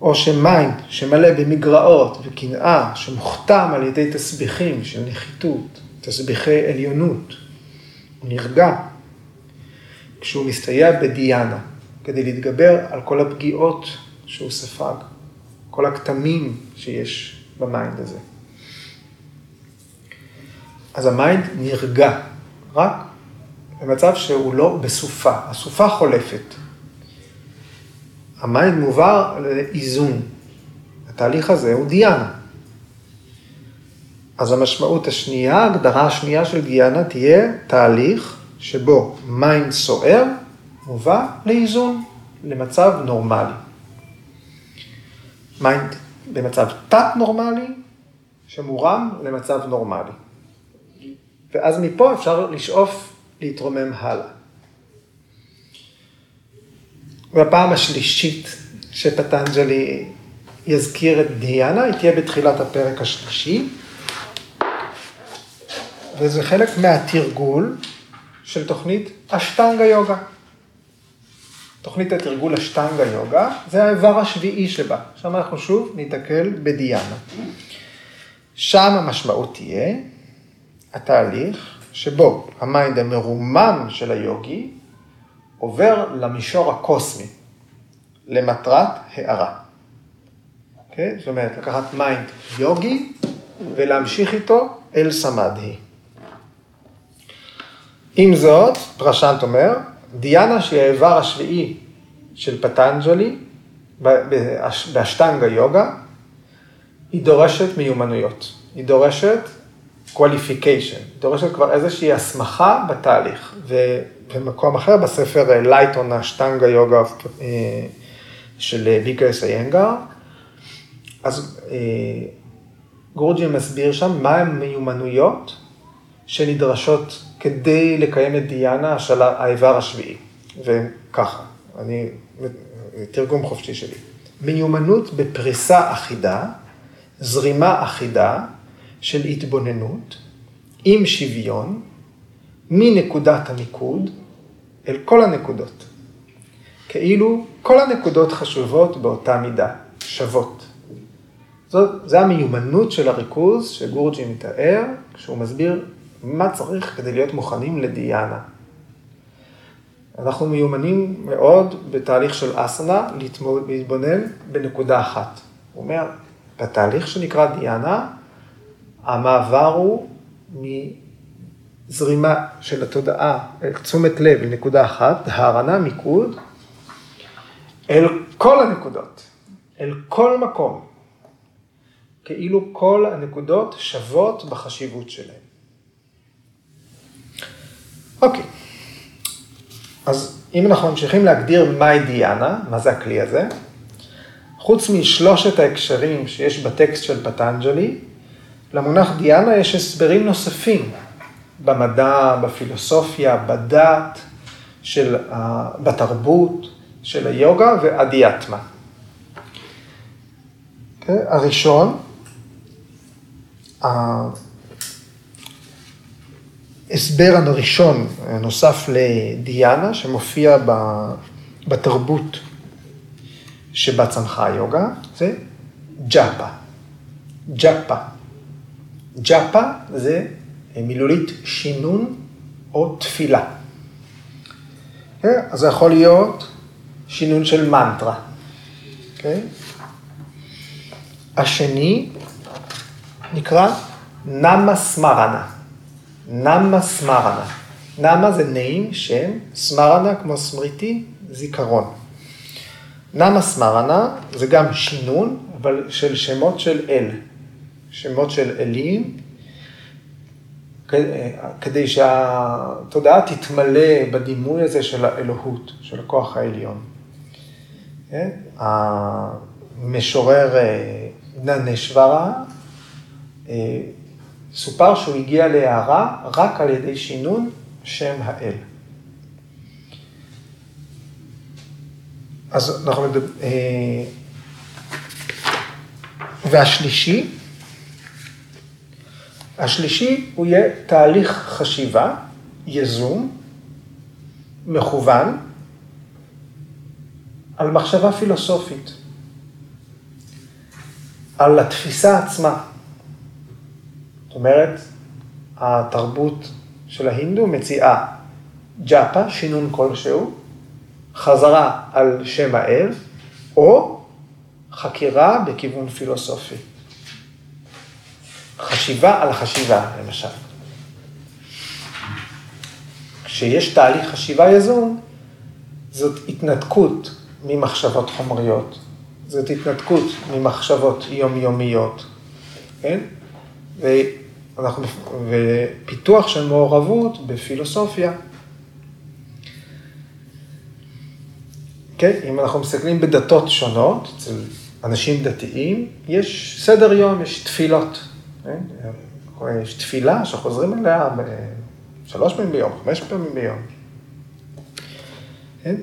או ש mind שמלא במגרעות וקנאה, שמוכתם על ידי תסביכים של נחיתות, תסביכי עליונות, הוא נרגע כשהוא מסתייע בדיאנה, כדי להתגבר על כל הפגיעות שהוא ספג, כל הכתמים שיש ב mind הזה. אז ה mind נרגע, רק במצב שהוא לא בסופה, הסופה חולפת. ה mind מועבר לאיזון. התהליך הזה הוא דיאנה. אז המשמעות השנייה, ההגדרה השנייה של דיאנה תהיה תהליך שבו mind סוער מובא לאיזון, למצב נורמלי. mind במצב תת-נורמלי, שמורם למצב נורמלי. ואז מפה אפשר לשאוף להתרומם הלאה. והפעם השלישית שפטנג'לי יזכיר את דיאנה, היא תהיה בתחילת הפרק השלישי, וזה חלק מהתרגול של תוכנית אשטנגה יוגה. תוכנית התרגול אשטנגה יוגה, זה האיבר השביעי שבה. שם אנחנו שוב ניתקל בדיאנה. שם המשמעות תהיה התהליך שבו ה mind המרומם של היוגי עובר למישור הקוסמי, למטרת הארה. Okay? אוקיי? זאת אומרת, לקחת mind יוגי ולהמשיך איתו אל סמדהי. עם זאת, פרשנט אומר, דיאנה שהיא האיבר השביעי של פטנג'לי, באשטנגה יוגה, היא דורשת מיומנויות, היא דורשת qualification, דורשת כבר איזושהי הסמכה בתהליך. ובמקום אחר, בספר לייטון, האשטנגה יוגה אה, של ביקרס איינגר, אז אה, גורג'י מסביר שם מה הן מיומנויות שנדרשות כדי לקיים את דיאנה, האיבר השביעי. וככה, אני, תרגום חופשי שלי. מיומנות בפריסה אחידה, זרימה אחידה של התבוננות עם שוויון מנקודת המיקוד אל כל הנקודות. כאילו כל הנקודות חשובות באותה מידה, שוות. זאת, זה המיומנות של הריכוז שגורג'י מתאר כשהוא מסביר מה צריך כדי להיות מוכנים לדיאנה. אנחנו מיומנים מאוד בתהליך של אסנה להתבונן בנקודה אחת. הוא אומר, בתהליך שנקרא דיאנה, המעבר הוא מזרימה של התודעה, תשומת לב לנקודה אחת, הערנה, מיקוד, אל כל הנקודות, אל כל מקום, כאילו כל הנקודות שוות בחשיבות שלהן. אוקיי, אז אם אנחנו ממשיכים להגדיר מהי דיאנה, מה זה הכלי הזה, חוץ משלושת ההקשרים שיש בטקסט של פטנג'לי, למונח דיאנה יש הסברים נוספים במדע, בפילוסופיה, בדת, של, בתרבות, של היוגה ואדיאטמה. Okay, אוקיי? הראשון, ההסבר הראשון, נוסף לדיאנה, שמופיע בתרבות שבה צמחה היוגה, זה ג'אפה. ג'אפה. ג'אפה זה מילולית שינון או תפילה. Okay? כן? אז זה יכול להיות שינון של מנטרה. Okay? אוקיי? השני נקרא נמה סמרנה. נמה סמרנה. נמה זה נעים, שם, סמרנה כמו סמריטי, זיכרון. נמה סמרנה זה גם שינון, אבל של שמות של אל. שמות של אלים, כדי שהתודעה תתמלא בדימוי הזה של האלוהות, של הכוח העליון. כן? המשורר אה, ננשוורה, אה, סופר שהוא הגיע להערה רק על ידי שינון שם האל. אז אנחנו מדברים... אה, והשלישי, השלישי הוא יהיה תהליך חשיבה יזום, מכוון, על מחשבה פילוסופית, על התפיסה עצמה. זאת אומרת, התרבות של ההינדו מציעה ג'אפה, שינון כלשהו, חזרה על שם האל, או חקירה בכיוון פילוסופי. חשיבה על החשיבה, למשל. כשיש תהליך חשיבה יזום, זאת התנתקות ממחשבות חומריות. זאת התנתקות ממחשבות יומיומיות, כן? ואנחנו, ופיתוח של מעורבות בפילוסופיה. כן, אם אנחנו מסתכלים בדתות שונות, אצל אנשים דתיים, יש סדר יום, יש תפילות. כן? יש תפילה שחוזרים אליה שלוש פעמים ביום, חמש פעמים ביום. כן?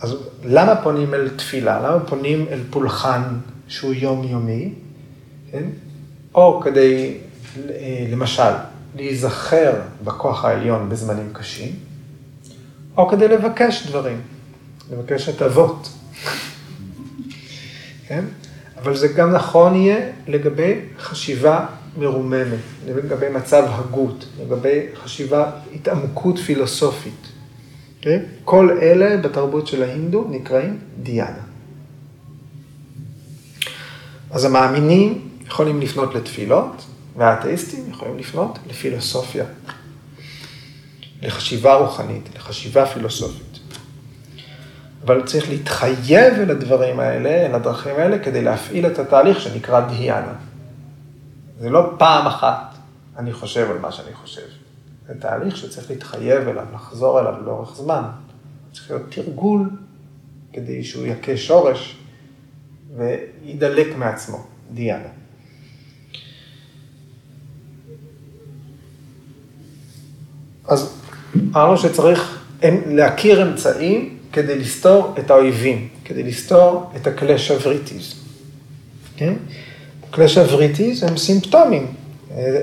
אז למה פונים אל תפילה? למה פונים אל פולחן שהוא יומיומי? כן? או כדי, למשל, להיזכר בכוח העליון בזמנים קשים, או כדי לבקש דברים, לבקש הטבות. כן? אבל זה גם נכון יהיה לגבי חשיבה מרוממת, לגבי מצב הגות, לגבי חשיבה, התעמקות פילוסופית. Okay? אוקיי? כל אלה בתרבות של ההינדו נקראים דיאנה. אז המאמינים יכולים לפנות לתפילות, והאתאיסטים יכולים לפנות לפילוסופיה, לחשיבה רוחנית, לחשיבה פילוסופית. אבל צריך להתחייב אל הדברים האלה, אל הדרכים האלה, כדי להפעיל את התהליך שנקרא דיאנה. זה לא פעם אחת אני חושב על מה שאני חושב. זה תהליך שצריך להתחייב אליו, לחזור אליו לאורך זמן. צריך להיות תרגול כדי שהוא יכה שורש וידלק מעצמו, דיאנה. אז אמרנו שצריך להכיר אמצעים כדי לסתור את האויבים, כדי לסתור את הכלי שבריטיז. כן? כלי שבריטיז הם סימפטומים,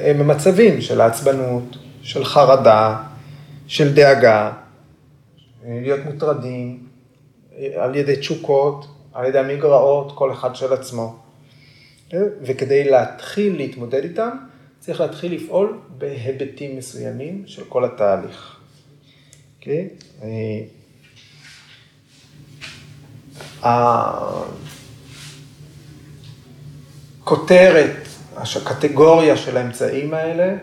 הם מצבים של העצבנות, של חרדה, של דאגה, להיות מוטרדים על ידי תשוקות, על ידי המגרעות, כל אחד של עצמו. וכדי להתחיל להתמודד איתם, צריך להתחיל לפעול בהיבטים מסוימים של כל התהליך. Okay? הכותרת, הקטגוריה של האמצעים האלה,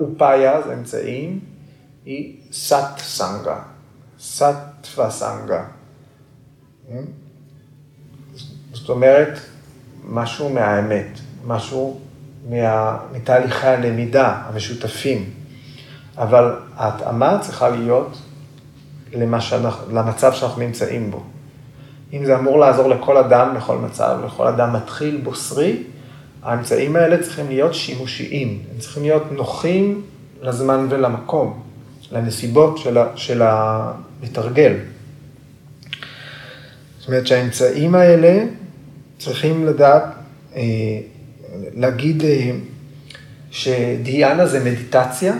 אופאיה זה אמצעים, היא סאט סנגה, סאט וסנגה. זאת אומרת, משהו מהאמת, משהו מה, מתהליכי הלמידה המשותפים, אבל ההתאמה צריכה להיות למה שאנחנו, למצב שאנחנו נמצאים בו. אם זה אמור לעזור לכל אדם, לכל מצב, לכל אדם מתחיל בוסרי, האמצעים האלה צריכים להיות שימושיים, הם צריכים להיות נוחים לזמן ולמקום, לנסיבות של, של המתרגל. זאת אומרת שהאמצעים האלה צריכים לדעת, אה, להגיד אה, שדיאנה זה מדיטציה,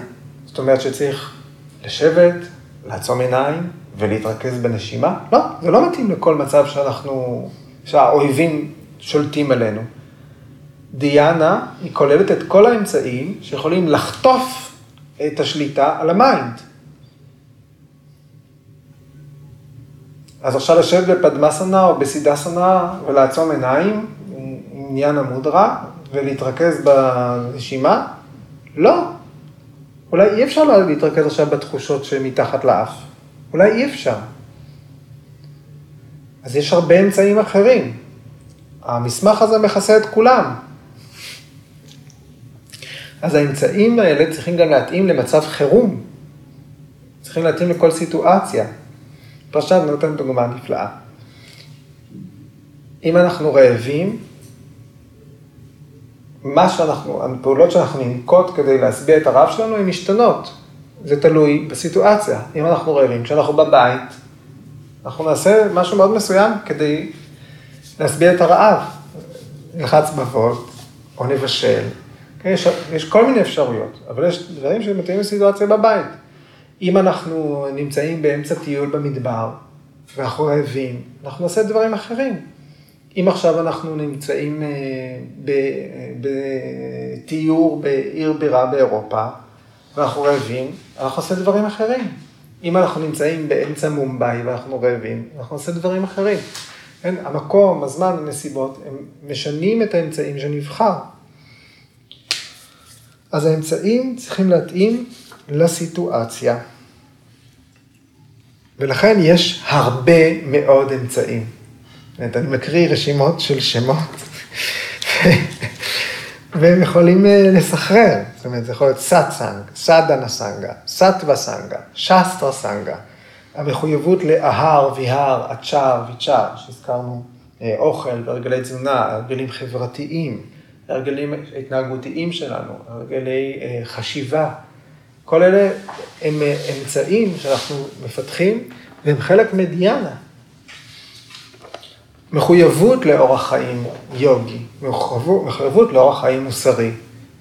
זאת אומרת שצריך לשבת, לעצום עיניים, ולהתרכז בנשימה? לא, זה לא מתאים לכל מצב שאנחנו, שהאויבים שולטים עלינו. דיאנה, היא כוללת את כל האמצעים שיכולים לחטוף את השליטה על ה mind. אז עכשיו לשבת בפדמסנה או בסידסנה ולעצום עיניים עניין המודרה ולהתרכז בנשימה? לא. אולי אי אפשר להתרכז עכשיו בתחושות שמתחת לאף. אולי אי אפשר. אז יש הרבה אמצעים אחרים. המסמך הזה מכסה את כולם. אז האמצעים האלה צריכים גם להתאים למצב חירום. צריכים להתאים לכל סיטואציה. פרשת נותן דוגמה נפלאה. אם אנחנו רעבים, מה שאנחנו, הפעולות שאנחנו ננקוט כדי להשביע את הרעב שלנו הן משתנות. זה תלוי בסיטואציה. אם אנחנו רעבים, כשאנחנו בבית, אנחנו נעשה משהו מאוד מסוים כדי להשביע את הרעב. נלחץ בבות, או נבשל. כן, יש, יש כל מיני אפשרויות, אבל יש דברים שמתאימים לסיטואציה בבית. אם אנחנו נמצאים באמצע טיול במדבר, ואנחנו רעבים, אנחנו נעשה דברים אחרים. אם עכשיו אנחנו נמצאים אה, בטיור בעיר בירה באירופה, ואנחנו רעבים, אנחנו נעשה דברים אחרים. אם אנחנו נמצאים באמצע מומבאי ואנחנו רעבים, אנחנו נעשה דברים אחרים. כן? המקום, הזמן, הנסיבות, הם משנים את האמצעים שנבחר. אז האמצעים צריכים להתאים לסיטואציה. ולכן יש הרבה מאוד אמצעים. אני מקריא רשימות של שמות, והם יכולים אה, לסחרר. זאת אומרת, זה יכול להיות סאצאנג, סאדנה סנגה, סאטווה סנגה, שסטרה סנגה. המחויבות לאהר, ויהר, אצ'ר, ויצ'ר, שהזכרנו אה, אוכל והרגלי תזונה, הרגלים חברתיים, הרגלים התנהגותיים שלנו, הרגלי אה, חשיבה. כל אלה הם אה, אמצעים שאנחנו מפתחים והם חלק מדיאנה. מחויבות לאורח חיים יוגי, מחויבות לאורח חיים מוסרי,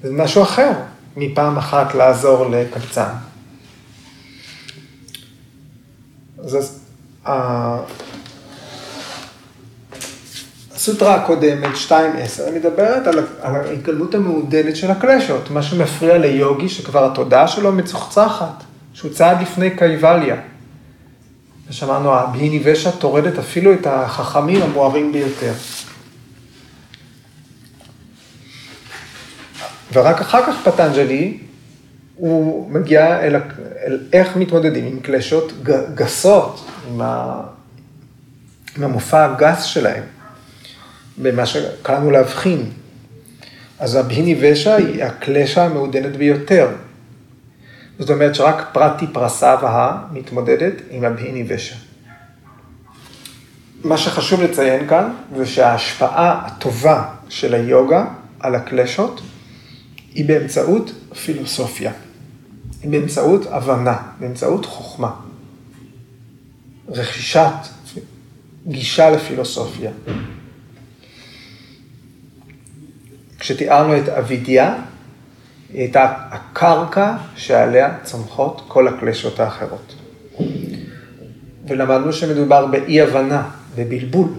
זה משהו אחר מפעם אחת לעזור לקבצן. אז הסוטרה הקודמת, 2.10, מדברת על, על ההתגלמות המעודנת של הקלשות, מה שמפריע ליוגי שכבר התודעה שלו מצוחצחת, שהוא צעד לפני קייבליה. ושמענו, הביני ושע טורדת אפילו את החכמים המוארים ביותר. ורק אחר כך פטנג'לי, הוא מגיע אל, אל איך מתמודדים עם קלשות גסות, עם, ה, עם המופע הגס שלהם. במה שקראנו להבחין. אז הבהיני ושע היא הקלשה המעודנת ביותר. זאת אומרת שרק פרטי פרסה והה מתמודדת עם הבהיני ושע. מה שחשוב לציין כאן זה שההשפעה הטובה של היוגה על הקלשות היא באמצעות פילוסופיה, היא באמצעות הבנה, באמצעות חוכמה, רכישת גישה לפילוסופיה. כשתיארנו את אבידיה, היא הייתה הקרקע שעליה צומחות כל הקלשות האחרות. ולמדנו שמדובר באי הבנה, בבלבול.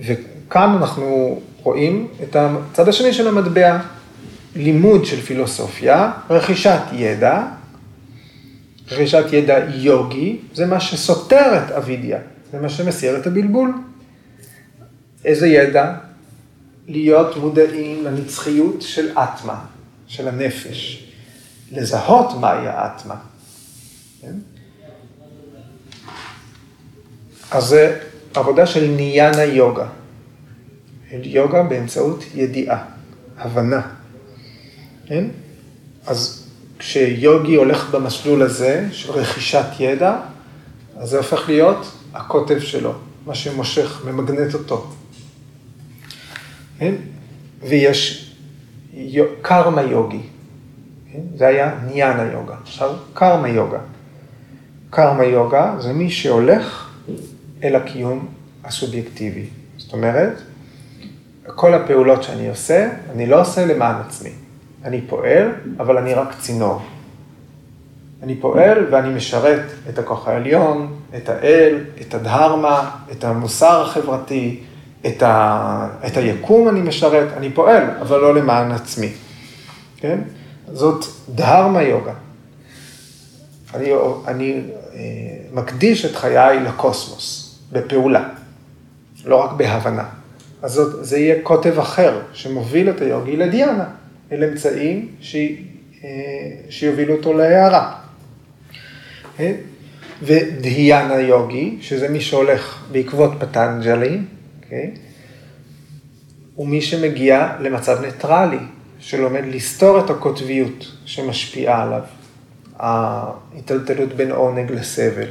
וכאן אנחנו רואים את הצד השני של המטבע, לימוד של פילוסופיה, רכישת ידע, רכישת ידע יוגי, זה מה שסותר את אבידיה, זה מה שמסיר את הבלבול. איזה ידע? להיות מודעים לנצחיות של אטמה, של הנפש, לזהות מהי האטמה. כן? אז זה עבודה של ניאנה יוגה. יוגה באמצעות ידיעה, הבנה. כן? אז כשיוגי הולך במסלול הזה של רכישת ידע, אז זה הופך להיות הקוטב שלו, מה שמושך, ממגנט אותו. כן? ויש קרמה יוגי, כן? זה היה ניאנה יוגה. עכשיו, קרמה יוגה. קרמה יוגה זה מי שהולך אל הקיום הסובייקטיבי. זאת אומרת, כל הפעולות שאני עושה, אני לא עושה למען עצמי. אני פועל, אבל אני רק צינור. אני פועל ואני משרת את הכוח העליון, את האל, את הדהרמה, את המוסר החברתי, את, ה, את היקום אני משרת, אני פועל, אבל לא למען עצמי. כן? זאת דהרמה יוגה. אני, אני אה, מקדיש את חיי לקוסמוס, בפעולה, לא רק בהבנה. אז זאת, זה יהיה קוטב אחר שמוביל את היוגי לדיאנה, אל אמצעים ש, אה, שיובילו אותו להערה. כן? ודהיאנה יוגי, שזה מי שהולך בעקבות פטנג'לי? אוקיי? הוא מי שמגיע למצב ניטרלי, שלומד לסתור את הקוטביות שמשפיעה עליו, ההיטלטלות בין עונג לסבל.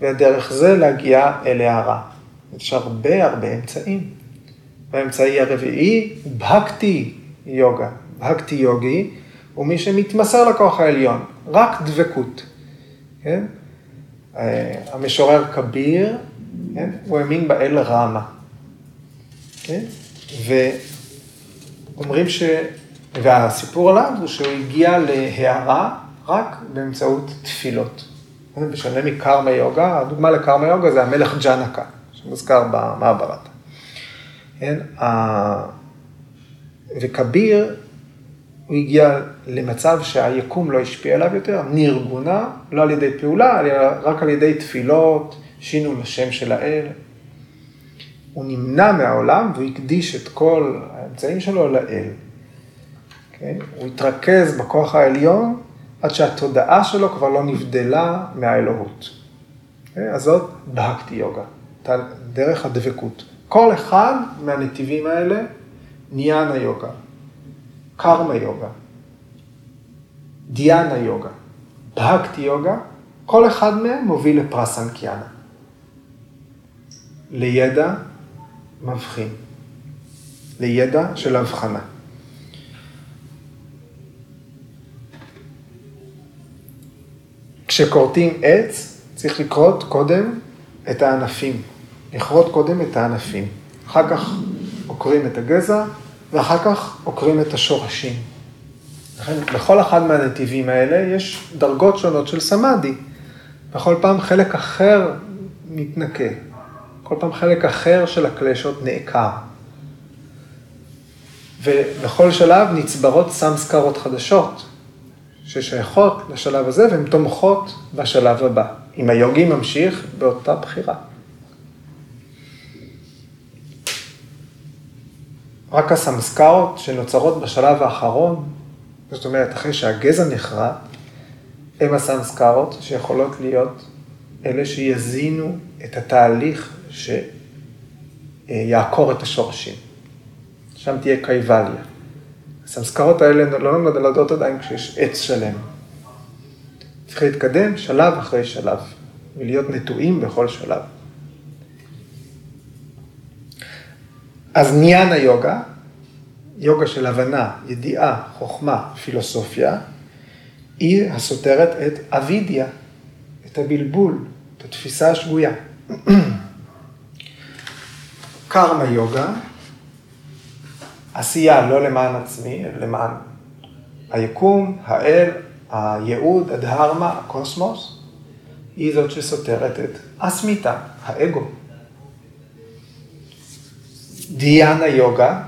ודרך זה להגיע אל הערה. יש הרבה הרבה אמצעים. והאמצעי הרביעי, בהקטי יוגה. בהקטי יוגי הוא מי שמתמסר לכוח העליון, רק דבקות. כן? אה, המשורר כביר כן? הוא האמין באל רמה. כן? ואומרים ש... והסיפור עליו הוא שהוא הגיע להערה רק באמצעות תפילות. כן? בשונה מקרמה יוגה, הדוגמה לקרמה יוגה זה המלך ג'אנקה, שמוזכר במעברת. כן? וכביר, הוא הגיע למצב שהיקום לא השפיע עליו יותר, נרגונה, לא על ידי פעולה, אלא רק על ידי תפילות, שינון השם של האל. הוא נמנע מהעולם והוא הקדיש את כל האמצעים שלו לאל. כן? הוא התרכז בכוח העליון עד שהתודעה שלו כבר לא נבדלה מהאלוהות. כן? אז זאת בהקתי יוגה. דרך הדבקות. כל אחד מהנתיבים האלה, ניאנה יוגה, קרמה יוגה, דיאנה יוגה, בהקטי יוגה, כל אחד מהם מוביל לפרסנקיאנה. לידע מבחין, לידע של הבחנה. כשכורתים עץ, צריך לכרות קודם את הענפים. לכרות קודם את הענפים. אחר כך עוקרים את הגזע, ואחר כך עוקרים את השורשים. לכן, בכל אחד מהנתיבים האלה יש דרגות שונות של סמאדי. בכל פעם חלק אחר מתנקה. כל פעם חלק אחר של הקלשות נעקר. ובכל שלב נצברות סמסקרות חדשות, ששייכות לשלב הזה והן תומכות בשלב הבא. אם היוגי ממשיך באותה בחירה. רק הסמסקרות שנוצרות בשלב האחרון, זאת אומרת, אחרי שהגזע נחרט, הם הסמסקרות שיכולות להיות אלה שיזינו את התהליך שיעקור את השורשים. שם תהיה קייבליה. הסמסקרות האלה לא נולדות עדיין כשיש עץ שלם. צריך להתקדם שלב אחרי שלב, ולהיות נטועים בכל שלב. אז ניאנה יוגה, יוגה של הבנה, ידיעה, חוכמה, פילוסופיה, היא הסותרת את אבידיה, את הבלבול, את התפיסה השגויה. קרמה יוגה, עשייה לא למען עצמי, למען היקום, האל, הייעוד, הדהרמה, הקוסמוס, היא זאת שסותרת את אסמיתה, האגו. דיאנה יוגה,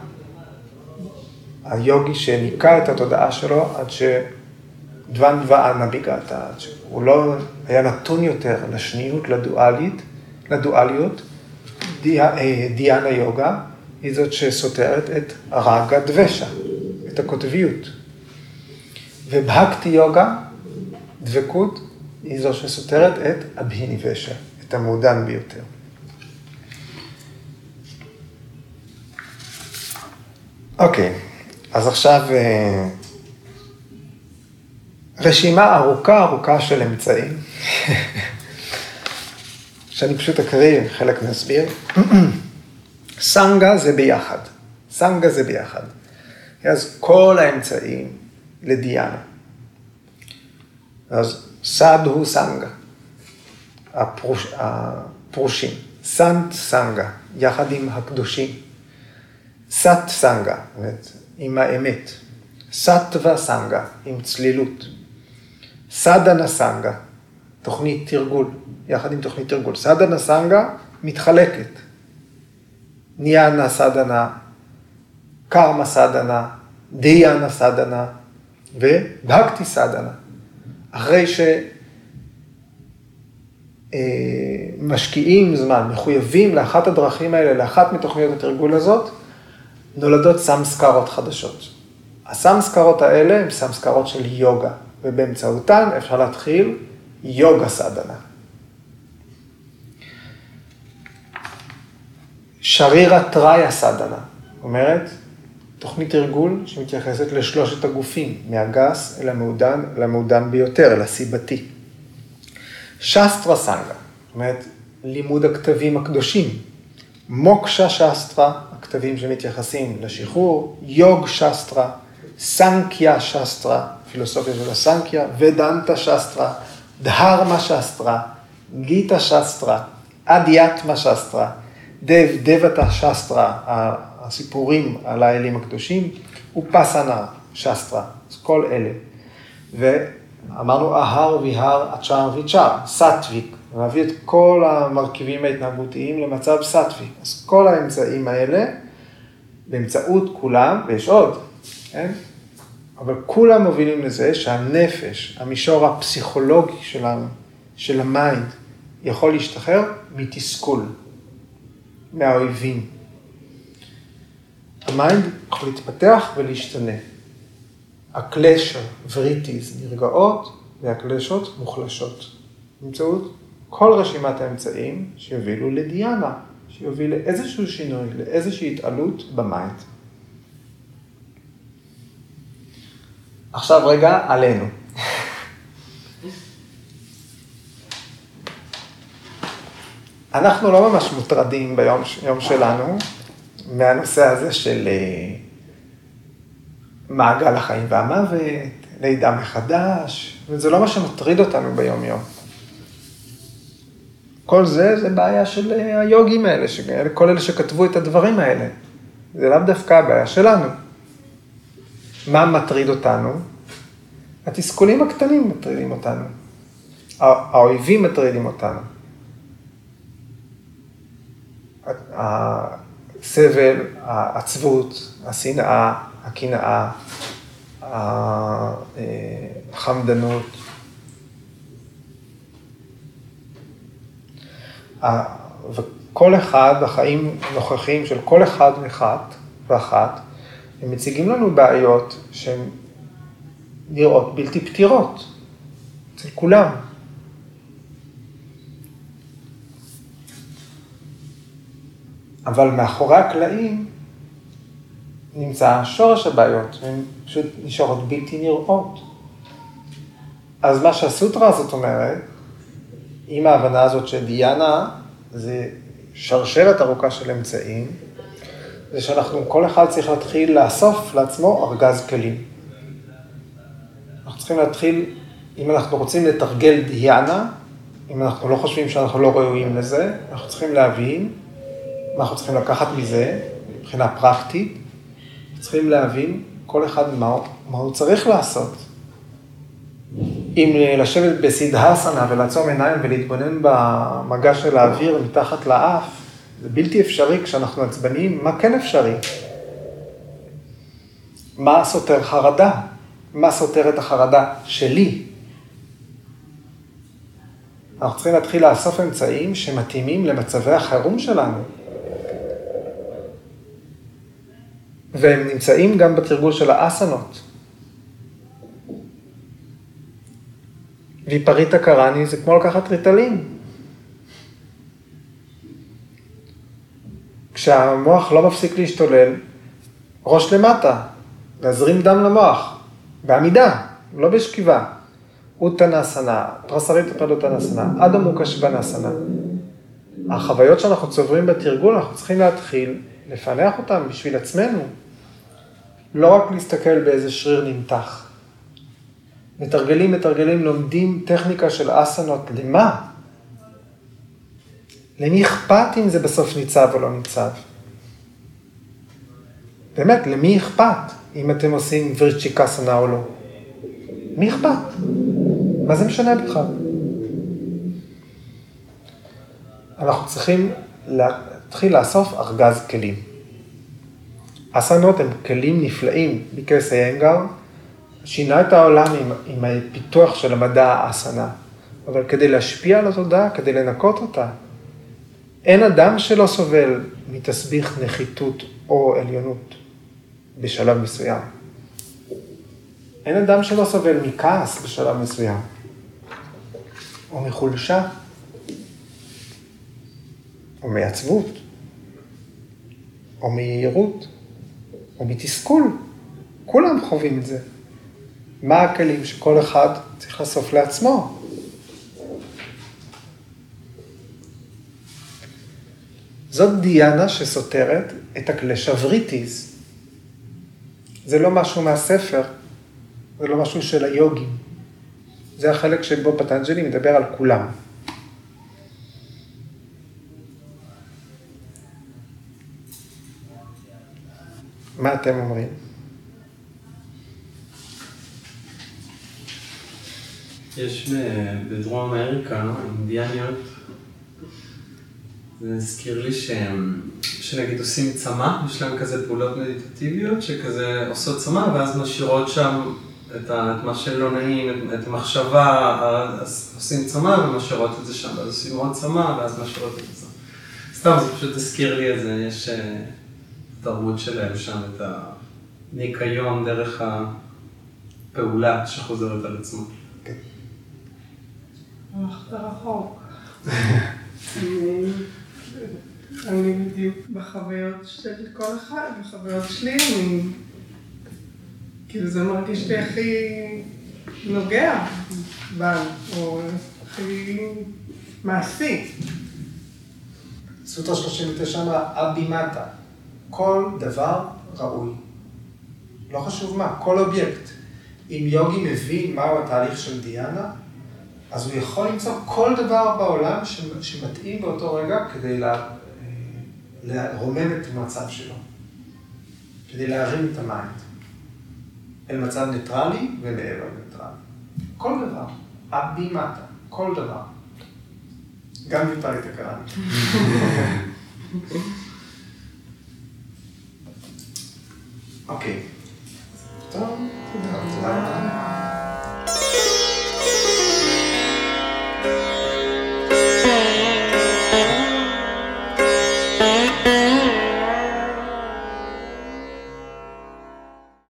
היוגי שניקה את התודעה שלו עד שדוון דבענה ביגעתה, עד שהוא לא היה נתון יותר לשניות, לדואלית, לדואליות. אה, דיאנה יוגה היא זאת שסותרת את רגה דבשה, את הקוטביות. ובהקטי יוגה, דבקות, היא זו שסותרת את אבהיניבשה, את המעודן ביותר. אוקיי, אז עכשיו אה, רשימה ארוכה ארוכה של אמצעים, שאני פשוט אקריא, חלק נסביר. סנגה זה ביחד, סנגה זה ביחד. אז כל האמצעים לדיאנה. אז סד הוא סנגה, הפרוש, הפרושים. סנט סנגה, יחד עם הקדושים. סט סנגה, זאת עם האמת. סטווה סנגה, עם צלילות. סדנה סנגה, תוכנית תרגול, יחד עם תוכנית תרגול. סדנה סנגה מתחלקת. ניאנה סדנה, קרמה סדנה, דיאנה סדנה ובהקטי סדנה. אחרי שמשקיעים זמן, מחויבים לאחת הדרכים האלה, לאחת מתוכניות התרגול הזאת, נולדות סמסקרות חדשות. הסמסקרות האלה הן סמסקרות של יוגה, ובאמצעותן אפשר להתחיל יוגה סדנה. שרירה טריה סדנה, אומרת, תוכנית ארגון שמתייחסת לשלושת הגופים, מהגס אל המעודן, אל המעודן ביותר, אל הסיבתי. שסטרה סנגה, זאת אומרת, לימוד הכתבים הקדושים. מוקשה שסטרה, הכתבים שמתייחסים לשחרור, יוג שסטרה, סנקיה שסטרה, פילוסופיה של הסנקיה, ודנטה שסטרה, דהרמה שסטרה, גיטה שסטרה, אדיאטמה שסטרה, דב, דבתה שסטרה, הסיפורים על האלים הקדושים, ופסנה שסטרה, אז כל אלה. ואמרנו אהר ויהר אצ'ר ויצ'ר, סטוויק, להביא את כל המרכיבים ההתנהגותיים למצב סטווי. אז כל האמצעים האלה, באמצעות כולם, ויש עוד, כן? אבל כולם מובילים לזה שהנפש, המישור הפסיכולוגי שלנו, של ה mind, יכול להשתחרר מתסכול, מהאויבים. ה mind יכול להתפתח ולהשתנה. הקלשה וריטיז, נרגעות, והקלשות מוחלשות. באמצעות כל רשימת האמצעים שיובילו לדיאנה, שיוביל לאיזשהו שינוי, לאיזושהי התעלות במיינד. עכשיו רגע עלינו. אנחנו לא ממש מוטרדים ביום שלנו מהנושא הזה של אה, מעגל החיים והמוות, לידה מחדש, וזה לא מה שמטריד אותנו ביום-יום. כל זה, זה בעיה של אה, היוגים האלה, כל אלה שכתבו את הדברים האלה. זה לאו דווקא הבעיה שלנו. מה מטריד אותנו? התסכולים הקטנים מטרידים אותנו. האויבים מטרידים אותנו. הסבל, העצבות, השנאה, הקנאה, החמדנות. וכל אחד, החיים הנוכחיים של כל אחד ואחת ואחת, הם מציגים לנו בעיות שהן נראות בלתי פתירות, אצל כולם. אבל מאחורי הקלעים נמצא שורש הבעיות, הן פשוט נשארות בלתי נראות. אז מה שהסוטרה הזאת אומרת, עם ההבנה הזאת של דיאנה, זה שרשרת ארוכה של אמצעים, זה שאנחנו, כל אחד צריך להתחיל לאסוף לעצמו ארגז כלים. אנחנו צריכים להתחיל, אם אנחנו רוצים לתרגל דיאנה, אם אנחנו לא חושבים שאנחנו לא ראויים לזה, אנחנו צריכים להבין מה אנחנו צריכים לקחת מזה, מבחינה פרקטית, צריכים להבין כל אחד מה, מה הוא צריך לעשות. אם לשבת בסידהסנה ולעצום עיניים ולהתבונן במגע של האוויר מתחת לאף, זה בלתי אפשרי כשאנחנו עצבניים, מה כן אפשרי? מה סותר חרדה? מה סותר את החרדה שלי? אנחנו צריכים להתחיל לאסוף אמצעים שמתאימים למצבי החירום שלנו. והם נמצאים גם בתרגול של האסנות. ויפריטה קראני זה כמו לקחת ריטלין. כשהמוח לא מפסיק להשתולל, ראש למטה, להזרים דם למוח, בעמידה, לא בשכיבה. אוטנסנה, פרסרית פרדוטנסנה, אדו מוקשבנסנה. החוויות שאנחנו צוברים בתרגול, אנחנו צריכים להתחיל לפענח אותן בשביל עצמנו. לא רק להסתכל באיזה שריר נמתח. מתרגלים, מתרגלים, לומדים טכניקה של אסנות, למה? למי אכפת אם זה בסוף ניצב או לא ניצב? באמת, למי אכפת אם אתם עושים וירצ'יקסנה או לא? מי אכפת? מה זה משנה בכלל? אנחנו צריכים להתחיל לאסוף ארגז כלים. אסנות הם כלים נפלאים, ביקרס איינגר שינה את העולם עם, עם הפיתוח של המדע האסנה, אבל כדי להשפיע על התודעה, כדי לנקות אותה, אין אדם שלא סובל מתסביך נחיתות או עליונות בשלב מסוים. אין אדם שלא סובל מכעס בשלב מסוים, או מחולשה, או מעצבות, או מיהירות. או מתסכול. כולם חווים את זה. מה הכלים שכל אחד צריך לאסוף לעצמו? זאת דיאנה שסותרת את הקלש הבריטיז. זה לא משהו מהספר, זה לא משהו של היוגים. זה החלק שבו פטנג'לי מדבר על כולם. מה אתם אומרים? יש בדרום אמריקה, אינדיאניות, זה הזכיר לי שהם, שנגיד עושים צמא, יש להם כזה פעולות מדיטטיביות שכזה עושות צמא ואז משאירות שם את, ה, את מה שלא נעים, את, את המחשבה, אז עושים צמא ומשאירות את זה שם, ואז עושים עוד צמא ואז משאירות את זה. סתם, זה פשוט הזכיר לי את זה, יש... אה, התרבות שלהם שם, את הניקיון דרך הפעולה שחוזרת על עצמה. הלכת רחוק. אני- בדיוק בחוויות של כל אחד, בחוויות שלי, אני... כאילו זה מרגיש לי הכי נוגע בנו, או הכי מעשי. סוטרה 39 אמרה, אבימטה, כל דבר ראוי. לא חשוב מה, כל אובייקט. אם יוגי מבין מהו התהליך של דיאנה, אז הוא יכול למצוא כל דבר בעולם שמתאים באותו רגע כדי אה, לרומם את המצב שלו, כדי להרים את ה mind, אל מצב ניטרלי ומעבר לניטרלי. כל דבר, עד מטה, כל דבר. גם ויפאליטה הקראנט. אוקיי. טוב, תודה רבה.